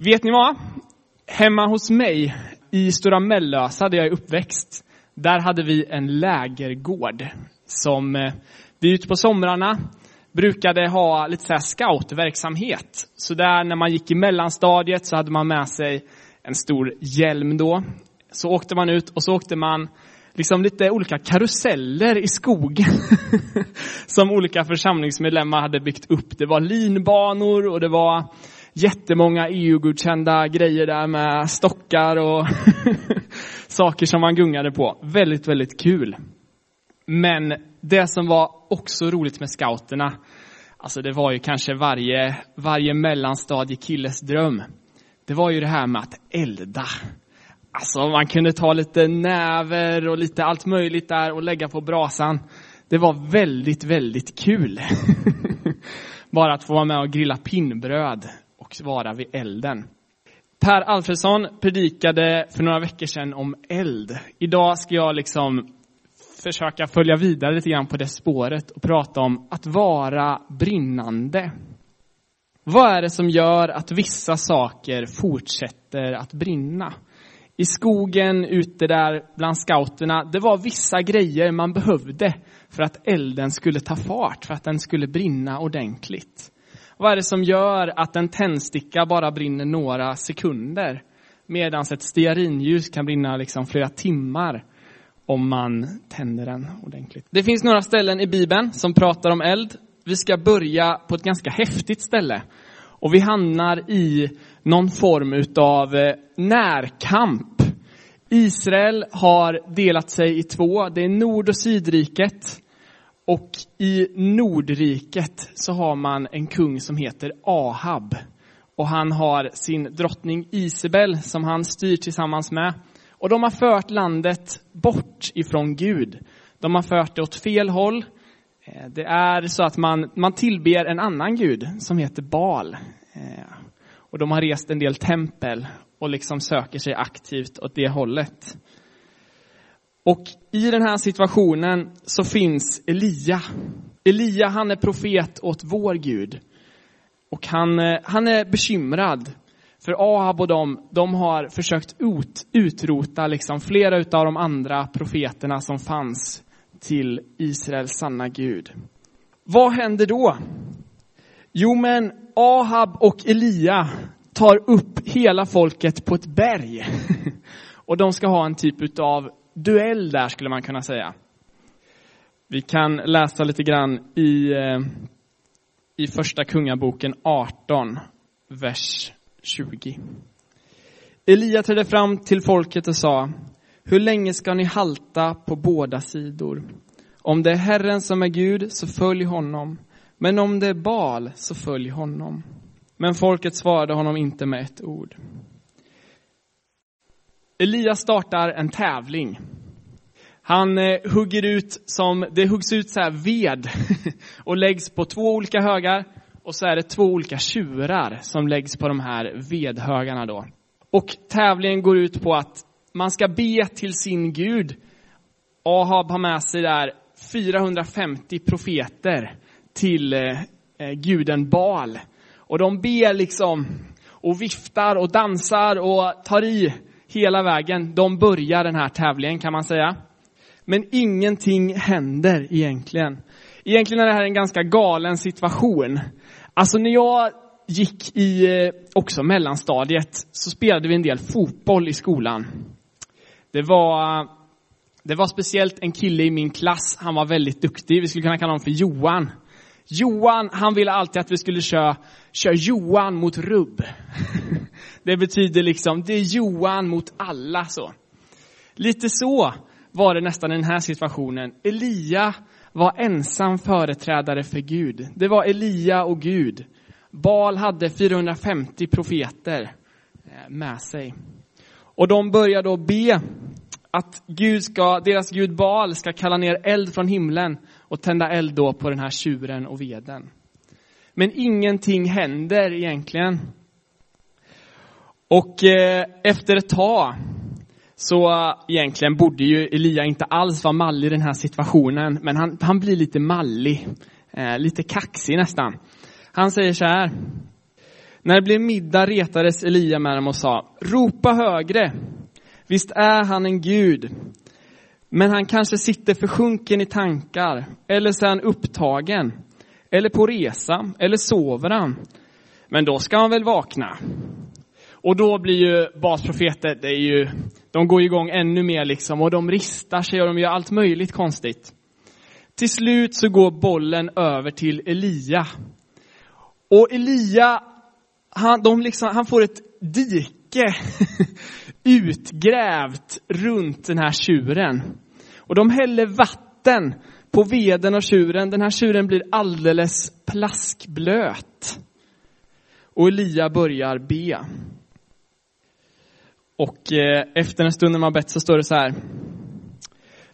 Vet ni vad? Hemma hos mig i Stora Mellösa där jag är uppväxt, där hade vi en lägergård som eh, vi ute på somrarna brukade ha lite så här scoutverksamhet. Så där när man gick i mellanstadiet så hade man med sig en stor hjälm då. Så åkte man ut och så åkte man liksom lite olika karuseller i skogen som olika församlingsmedlemmar hade byggt upp. Det var linbanor och det var jättemånga EU-godkända grejer där med stockar och saker som man gungade på. Väldigt, väldigt kul. Men det som var också roligt med scouterna, alltså det var ju kanske varje, varje mellanstadiekilles dröm. Det var ju det här med att elda. Alltså man kunde ta lite näver och lite allt möjligt där och lägga på brasan. Det var väldigt, väldigt kul. Bara att få vara med och grilla pinnbröd och vara vid elden. Per Alfredsson predikade för några veckor sedan om eld. Idag ska jag liksom försöka följa vidare lite grann på det spåret och prata om att vara brinnande. Vad är det som gör att vissa saker fortsätter att brinna? I skogen ute där bland scouterna, det var vissa grejer man behövde för att elden skulle ta fart, för att den skulle brinna ordentligt. Vad är det som gör att en tändsticka bara brinner några sekunder medan ett stearinljus kan brinna liksom flera timmar om man tänder den ordentligt? Det finns några ställen i Bibeln som pratar om eld. Vi ska börja på ett ganska häftigt ställe och vi hamnar i någon form utav eh, närkamp. Israel har delat sig i två. Det är Nord och Sydriket. Och i Nordriket så har man en kung som heter Ahab. Och han har sin drottning Isabel som han styr tillsammans med. Och de har fört landet bort ifrån Gud. De har fört det åt fel håll. Eh, det är så att man, man tillber en annan gud som heter Baal. Eh, och de har rest en del tempel och liksom söker sig aktivt åt det hållet. Och i den här situationen så finns Elia. Elia han är profet åt vår Gud. Och han, eh, han är bekymrad. För Ahab och dem, de har försökt ut, utrota liksom flera av de andra profeterna som fanns till Israels sanna Gud. Vad händer då? Jo men Ahab och Elia tar upp hela folket på ett berg. Och de ska ha en typ av duell där skulle man kunna säga. Vi kan läsa lite grann i, eh, i första kungaboken 18, vers 20. Elia trädde fram till folket och sa, hur länge ska ni halta på båda sidor? Om det är Herren som är Gud, så följ honom. Men om det är Bal, så följ honom. Men folket svarade honom inte med ett ord. Elia startar en tävling. Han eh, hugger ut som, det huggs ut så här ved och läggs på två olika högar och så är det två olika tjurar som läggs på de här vedhögarna då. Och tävlingen går ut på att man ska be till sin Gud. Ahab har med sig där 450 profeter till eh, eh, guden Baal. Och de ber liksom och viftar och dansar och tar i hela vägen. De börjar den här tävlingen kan man säga. Men ingenting händer egentligen. Egentligen är det här en ganska galen situation. Alltså när jag gick i eh, också mellanstadiet så spelade vi en del fotboll i skolan. Det var, det var speciellt en kille i min klass, han var väldigt duktig. Vi skulle kunna kalla honom för Johan. Johan, han ville alltid att vi skulle köra, köra Johan mot rubb. Det betyder liksom, det är Johan mot alla så. Lite så var det nästan i den här situationen. Elia var ensam företrädare för Gud. Det var Elia och Gud. Baal hade 450 profeter eh, med sig. Och de började då be att Gud ska, deras Gud Baal ska kalla ner eld från himlen och tända eld då på den här tjuren och veden. Men ingenting händer egentligen. Och eh, efter ett tag så eh, egentligen borde ju Elia inte alls vara mallig i den här situationen, men han, han blir lite mallig, eh, lite kaxig nästan. Han säger så här. När det blev middag retades Elia med dem och sa, ropa högre. Visst är han en gud, men han kanske sitter försjunken i tankar, eller så är han upptagen, eller på resa, eller sover han. Men då ska han väl vakna. Och då blir ju basprofeter, det är ju, de går igång ännu mer liksom och de ristar sig och de gör allt möjligt konstigt. Till slut så går bollen över till Elia. Och Elia, han, de liksom, han får ett dike utgrävt runt den här tjuren. Och de häller vatten på veden och tjuren. Den här tjuren blir alldeles plaskblöt. Och Elia börjar be. Och eh, efter en stund när man bett så står det så här.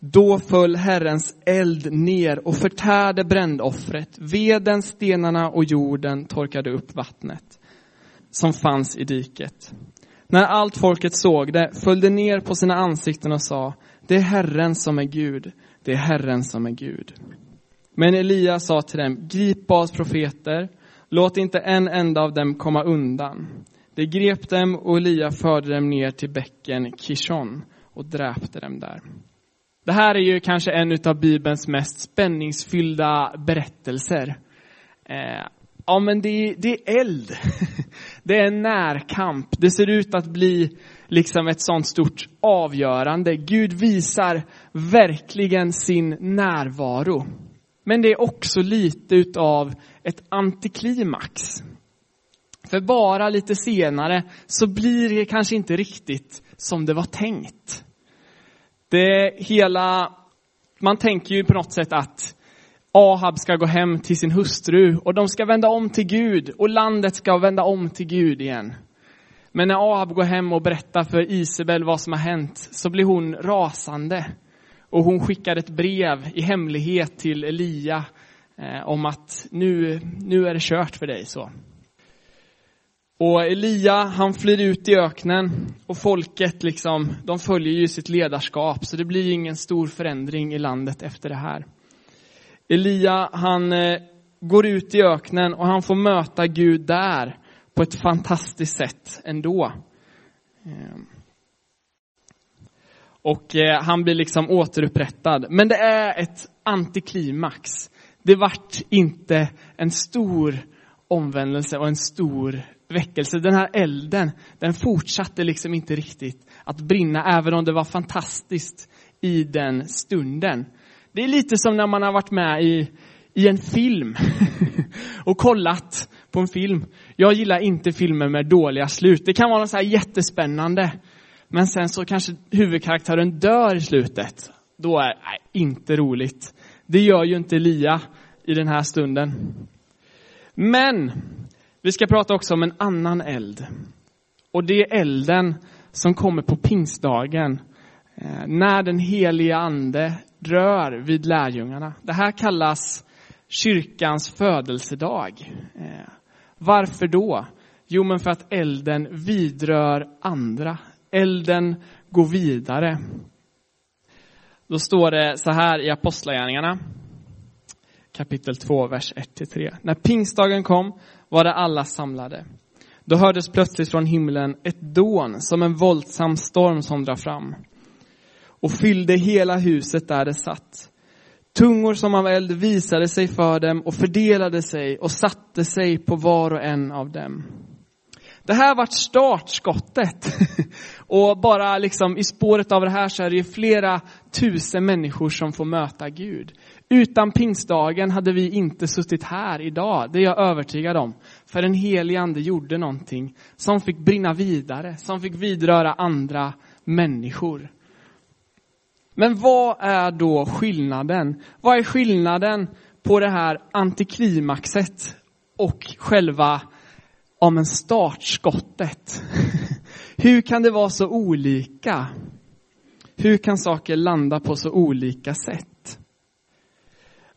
Då föll Herrens eld ner och förtärde brändoffret. Veden, stenarna och jorden torkade upp vattnet som fanns i diket. När allt folket såg det föll det ner på sina ansikten och sa, det är Herren som är Gud, det är Herren som är Gud. Men Elia sa till dem, grip Bals profeter, låt inte en enda av dem komma undan. De grep dem och Elia förde dem ner till bäcken Kishon och dräpte dem där. Det här är ju kanske en av Bibelns mest spänningsfyllda berättelser. Eh, ja, men det, det är eld. Det är en närkamp. Det ser ut att bli liksom ett sånt stort avgörande. Gud visar verkligen sin närvaro. Men det är också lite utav ett antiklimax. För bara lite senare så blir det kanske inte riktigt som det var tänkt. Det hela, man tänker ju på något sätt att Ahab ska gå hem till sin hustru och de ska vända om till Gud och landet ska vända om till Gud igen. Men när Ahab går hem och berättar för Isabel vad som har hänt så blir hon rasande. Och hon skickar ett brev i hemlighet till Elia eh, om att nu, nu är det kört för dig. så. Och Elia, han flyr ut i öknen och folket liksom, de följer ju sitt ledarskap så det blir ingen stor förändring i landet efter det här. Elia, han eh, går ut i öknen och han får möta Gud där på ett fantastiskt sätt ändå. Ehm. Och eh, han blir liksom återupprättad. Men det är ett antiklimax. Det vart inte en stor omvändelse och en stor väckelse. Den här elden, den fortsatte liksom inte riktigt att brinna, även om det var fantastiskt i den stunden. Det är lite som när man har varit med i, i en film och kollat på en film. Jag gillar inte filmer med dåliga slut. Det kan vara något så här jättespännande. Men sen så kanske huvudkaraktären dör i slutet. Då är det inte roligt. Det gör ju inte Lia i den här stunden. Men vi ska prata också om en annan eld. Och det är elden som kommer på pingstdagen. Eh, när den heliga ande rör vid lärjungarna. Det här kallas kyrkans födelsedag. Eh, varför då? Jo, men för att elden vidrör andra. Elden går vidare. Då står det så här i Apostlagärningarna, kapitel 2, vers 1-3. När pingstdagen kom var det alla samlade. Då hördes plötsligt från himlen ett dån som en våldsam storm som drar fram och fyllde hela huset där det satt. Tungor som av eld visade sig för dem och fördelade sig och satte sig på var och en av dem. Det här vart startskottet. Och bara liksom i spåret av det här så är det ju flera tusen människor som får möta Gud. Utan pingstdagen hade vi inte suttit här idag, det är jag övertygad om. För den helige ande gjorde någonting som fick brinna vidare, som fick vidröra andra människor. Men vad är då skillnaden? Vad är skillnaden på det här antiklimaxet och själva om en startskottet? Hur kan det vara så olika? Hur kan saker landa på så olika sätt?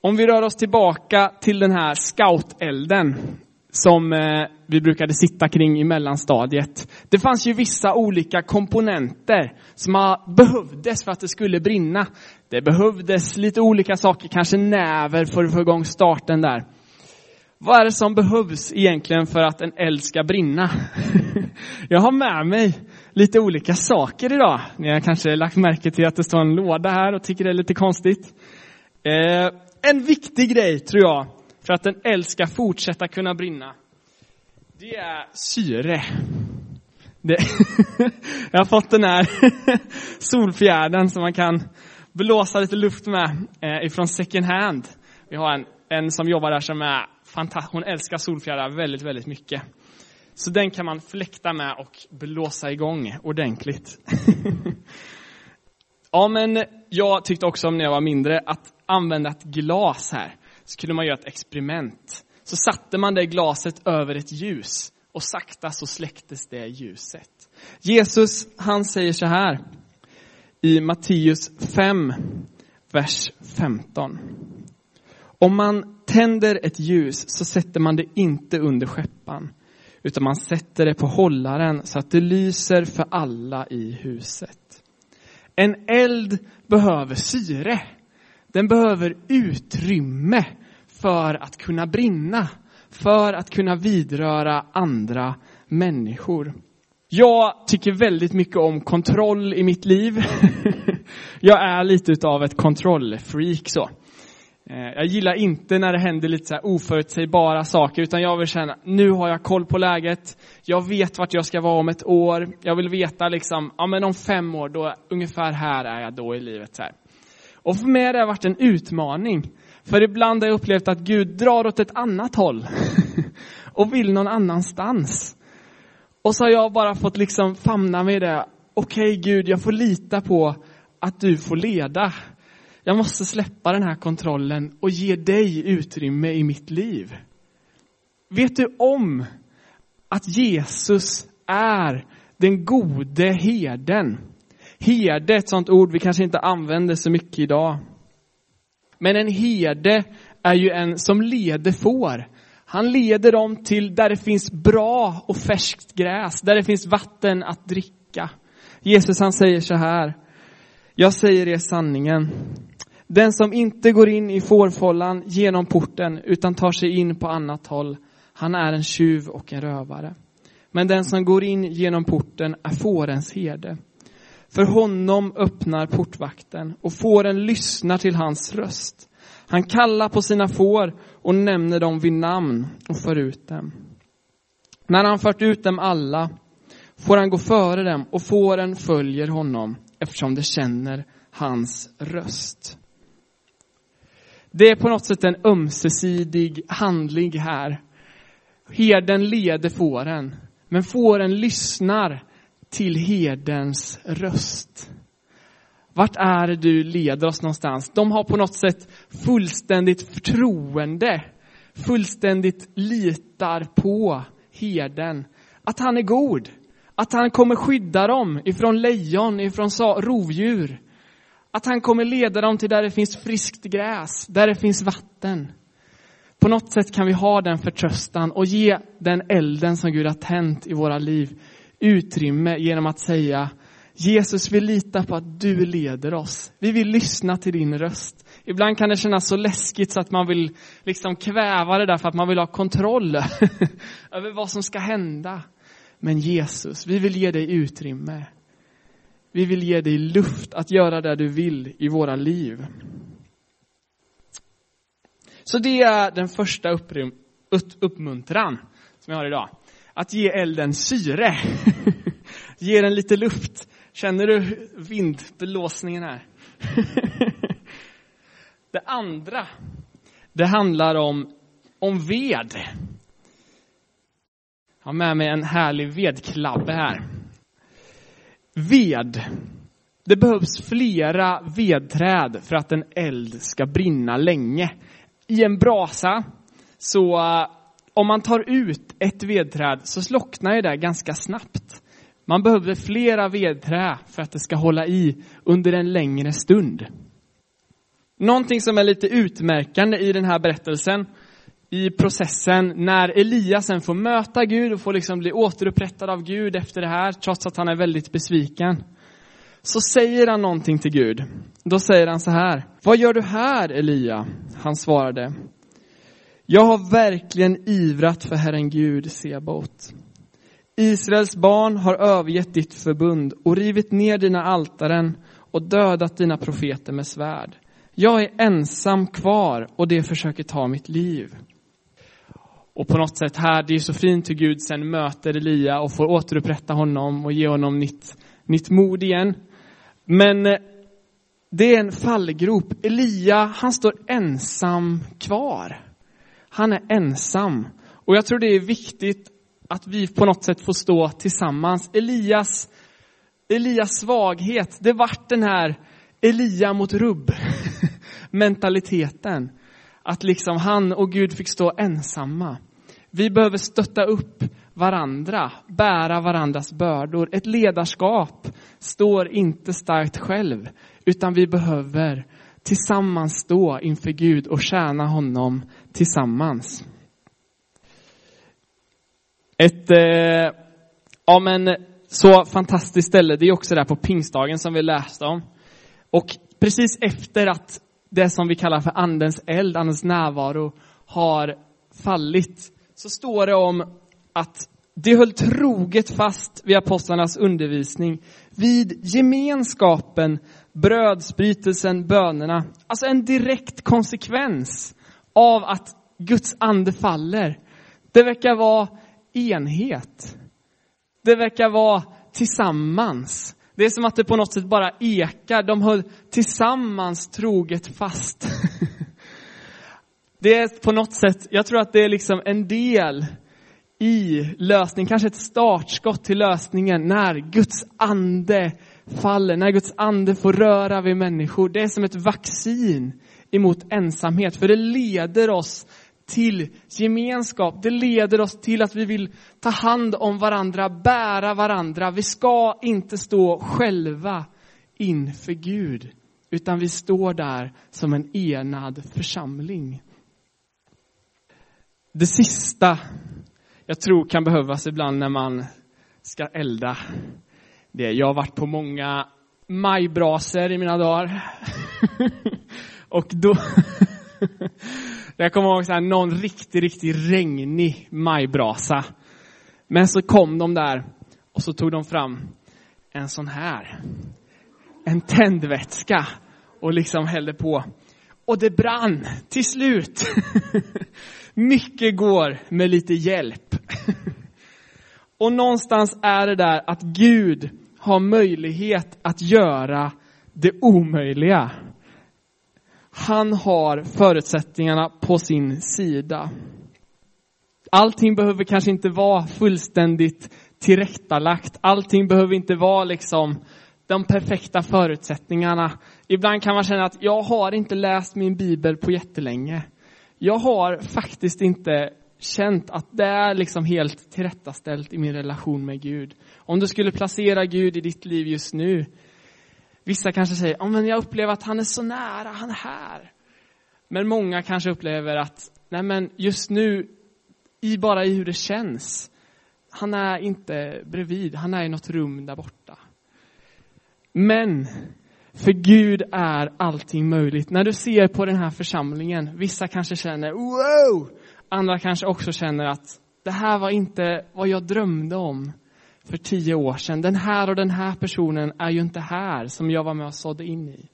Om vi rör oss tillbaka till den här scoutelden som eh, vi brukade sitta kring i mellanstadiet. Det fanns ju vissa olika komponenter som behövdes för att det skulle brinna. Det behövdes lite olika saker, kanske näver för att få igång starten där. Vad är det som behövs egentligen för att en eld ska brinna? Jag har med mig lite olika saker idag. Ni har kanske lagt märke till att det står en låda här och tycker det är lite konstigt. Eh, en viktig grej, tror jag, för att en eld ska fortsätta kunna brinna, det är syre. Det jag har fått den här solfjärden som man kan blåsa lite luft med eh, ifrån second hand. Vi har en, en som jobbar där som är fantastisk. Hon älskar solfjärdar väldigt, väldigt mycket. Så den kan man fläkta med och blåsa igång ordentligt. ja, men jag tyckte också om när jag var mindre att använda ett glas här. Så kunde man göra ett experiment. Så satte man det glaset över ett ljus och sakta så släcktes det ljuset. Jesus, han säger så här i Matteus 5, vers 15. Om man tänder ett ljus så sätter man det inte under skeppan, utan man sätter det på hållaren så att det lyser för alla i huset. En eld behöver syre. Den behöver utrymme för att kunna brinna, för att kunna vidröra andra människor. Jag tycker väldigt mycket om kontroll i mitt liv. Jag är lite utav ett kontrollfreak så. Eh, jag gillar inte när det händer lite så här oförutsägbara saker, utan jag vill känna, nu har jag koll på läget, jag vet vart jag ska vara om ett år, jag vill veta liksom, ja men om fem år, då, ungefär här är jag då i livet. här. Och för mig har det varit en utmaning, för ibland har jag upplevt att Gud drar åt ett annat håll och vill någon annanstans. Och så har jag bara fått liksom famna mig i det, okej okay, Gud, jag får lita på att du får leda. Jag måste släppa den här kontrollen och ge dig utrymme i mitt liv. Vet du om att Jesus är den gode herden? Herde, är ett sånt ord vi kanske inte använder så mycket idag. Men en herde är ju en som leder får. Han leder dem till där det finns bra och färskt gräs, där det finns vatten att dricka. Jesus han säger så här. Jag säger er sanningen. Den som inte går in i fårfållan genom porten utan tar sig in på annat håll, han är en tjuv och en rövare. Men den som går in genom porten är fårens herde. För honom öppnar portvakten och fåren lyssnar till hans röst. Han kallar på sina får och nämner dem vid namn och för ut dem. När han fört ut dem alla får han gå före dem och fåren följer honom eftersom de känner hans röst. Det är på något sätt en ömsesidig handling här. Herden leder fåren, men fåren lyssnar till herdens röst. Vart är det du leder oss någonstans? De har på något sätt fullständigt förtroende, fullständigt litar på herden. Att han är god, att han kommer skydda dem ifrån lejon, ifrån rovdjur. Att han kommer leda dem till där det finns friskt gräs, där det finns vatten. På något sätt kan vi ha den förtröstan och ge den elden som Gud har tänt i våra liv utrymme genom att säga Jesus, vi litar på att du leder oss. Vi vill lyssna till din röst. Ibland kan det kännas så läskigt så att man vill liksom kväva det där för att man vill ha kontroll över vad som ska hända. Men Jesus, vi vill ge dig utrymme. Vi vill ge dig luft att göra det du vill i våra liv. Så det är den första uppmuntran som jag har idag. Att ge elden syre. ge den lite luft. Känner du vindblåsningen här? det andra, det handlar om, om ved. Jag har med mig en härlig vedklabbe här. Ved. Det behövs flera vedträd för att en eld ska brinna länge. I en brasa, så eh, om man tar ut ett vedträd så slocknar det ganska snabbt. Man behöver flera vedträ för att det ska hålla i under en längre stund. Någonting som är lite utmärkande i den här berättelsen, i processen, när Elias sen får möta Gud och får liksom bli återupprättad av Gud efter det här, trots att han är väldigt besviken. Så säger han någonting till Gud. Då säger han så här, vad gör du här Elia? Han svarade, Jag har verkligen ivrat för Herren Gud, Sebaot. Israels barn har övergett ditt förbund och rivit ner dina altaren och dödat dina profeter med svärd. Jag är ensam kvar och det försöker ta mitt liv. Och på något sätt här, det är så fint hur Gud sen möter Elia och får återupprätta honom och ge honom nytt, nytt mod igen. Men eh, det är en fallgrop. Elia, han står ensam kvar. Han är ensam. Och jag tror det är viktigt att vi på något sätt får stå tillsammans. Elias, Elias svaghet, det vart den här Elia mot rubb mentaliteten. Att liksom han och Gud fick stå ensamma. Vi behöver stötta upp varandra, bära varandras bördor. Ett ledarskap står inte starkt själv, utan vi behöver tillsammans stå inför Gud och tjäna honom tillsammans. Ett eh, ja, men, så fantastiskt ställe, det är också där på pingstdagen som vi läste om. Och precis efter att det som vi kallar för andens eld, andens närvaro, har fallit, så står det om att det höll troget fast vid apostlarnas undervisning, vid gemenskapen, brödsbrytelsen, bönerna. Alltså en direkt konsekvens av att Guds ande faller. Det verkar vara enhet. Det verkar vara tillsammans. Det är som att det på något sätt bara ekar. De höll tillsammans troget fast. Det är på något sätt, jag tror att det är liksom en del i lösningen, kanske ett startskott till lösningen när Guds ande faller, när Guds ande får röra vid människor. Det är som ett vaccin emot ensamhet, för det leder oss till gemenskap. Det leder oss till att vi vill ta hand om varandra, bära varandra. Vi ska inte stå själva inför Gud, utan vi står där som en enad församling. Det sista jag tror kan behövas ibland när man ska elda, det är, jag har varit på många majbraser i mina dagar. Och då Jag kommer ihåg så här, någon riktigt, riktigt regnig majbrasa. Men så kom de där och så tog de fram en sån här. En tändvätska och liksom hällde på. Och det brann till slut. Mycket går med lite hjälp. och någonstans är det där att Gud har möjlighet att göra det omöjliga. Han har förutsättningarna på sin sida. Allting behöver kanske inte vara fullständigt tillrättalagt. Allting behöver inte vara liksom de perfekta förutsättningarna. Ibland kan man känna att jag har inte läst min bibel på jättelänge. Jag har faktiskt inte känt att det är liksom helt tillrättaställt i min relation med Gud. Om du skulle placera Gud i ditt liv just nu, Vissa kanske säger, oh, men jag upplever att han är så nära, han är här. Men många kanske upplever att, nej men just nu, i bara i hur det känns, han är inte bredvid, han är i något rum där borta. Men för Gud är allting möjligt. När du ser på den här församlingen, vissa kanske känner wow, andra kanske också känner att det här var inte vad jag drömde om för tio år sedan. Den här och den här personen är ju inte här som jag var med och sådde in i.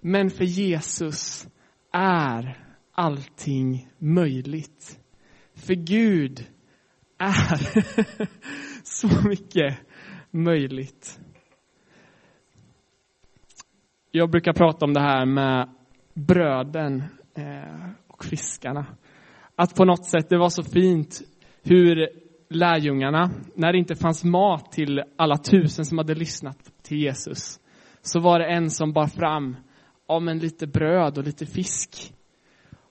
Men för Jesus är allting möjligt. För Gud är så mycket möjligt. Jag brukar prata om det här med bröden eh, och fiskarna. Att på något sätt, det var så fint hur lärjungarna, när det inte fanns mat till alla tusen som hade lyssnat till Jesus, så var det en som bar fram ja, men lite bröd och lite fisk.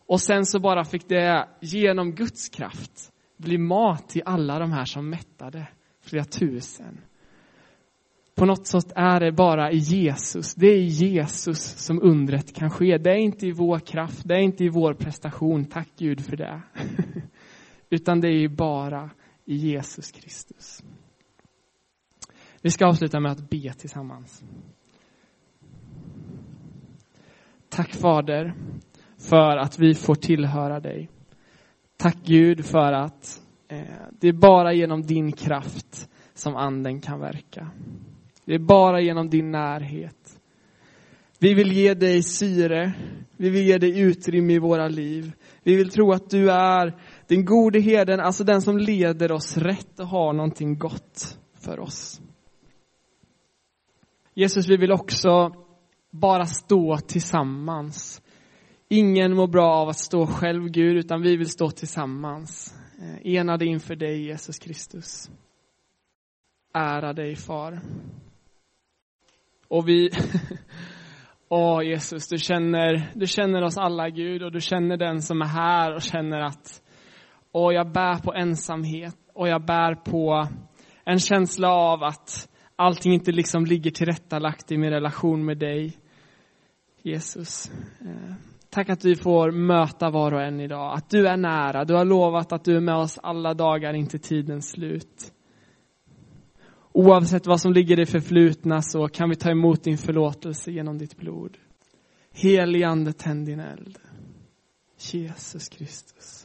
Och sen så bara fick det genom Guds kraft bli mat till alla de här som mättade, flera tusen. På något sätt är det bara i Jesus, det är i Jesus som undret kan ske. Det är inte i vår kraft, det är inte i vår prestation, tack Gud för det. Utan det är bara i Jesus Kristus. Vi ska avsluta med att be tillsammans. Tack Fader för att vi får tillhöra dig. Tack Gud för att eh, det är bara genom din kraft som anden kan verka. Det är bara genom din närhet. Vi vill ge dig syre. Vi vill ge dig utrymme i våra liv. Vi vill tro att du är den gode herden, alltså den som leder oss rätt och har någonting gott för oss. Jesus, vi vill också bara stå tillsammans. Ingen mår bra av att stå själv, Gud, utan vi vill stå tillsammans. Eh, enade inför dig, Jesus Kristus. Ära dig, Far. Och vi, åh Jesus, du känner, du känner oss alla Gud och du känner den som är här och känner att, åh jag bär på ensamhet och jag bär på en känsla av att allting inte liksom ligger tillrättalagt i min relation med dig. Jesus. Eh, tack att vi får möta var och en idag, att du är nära. Du har lovat att du är med oss alla dagar inte tidens slut. Oavsett vad som ligger i det förflutna så kan vi ta emot din förlåtelse genom ditt blod. Heligande, tänd din eld. Jesus Kristus.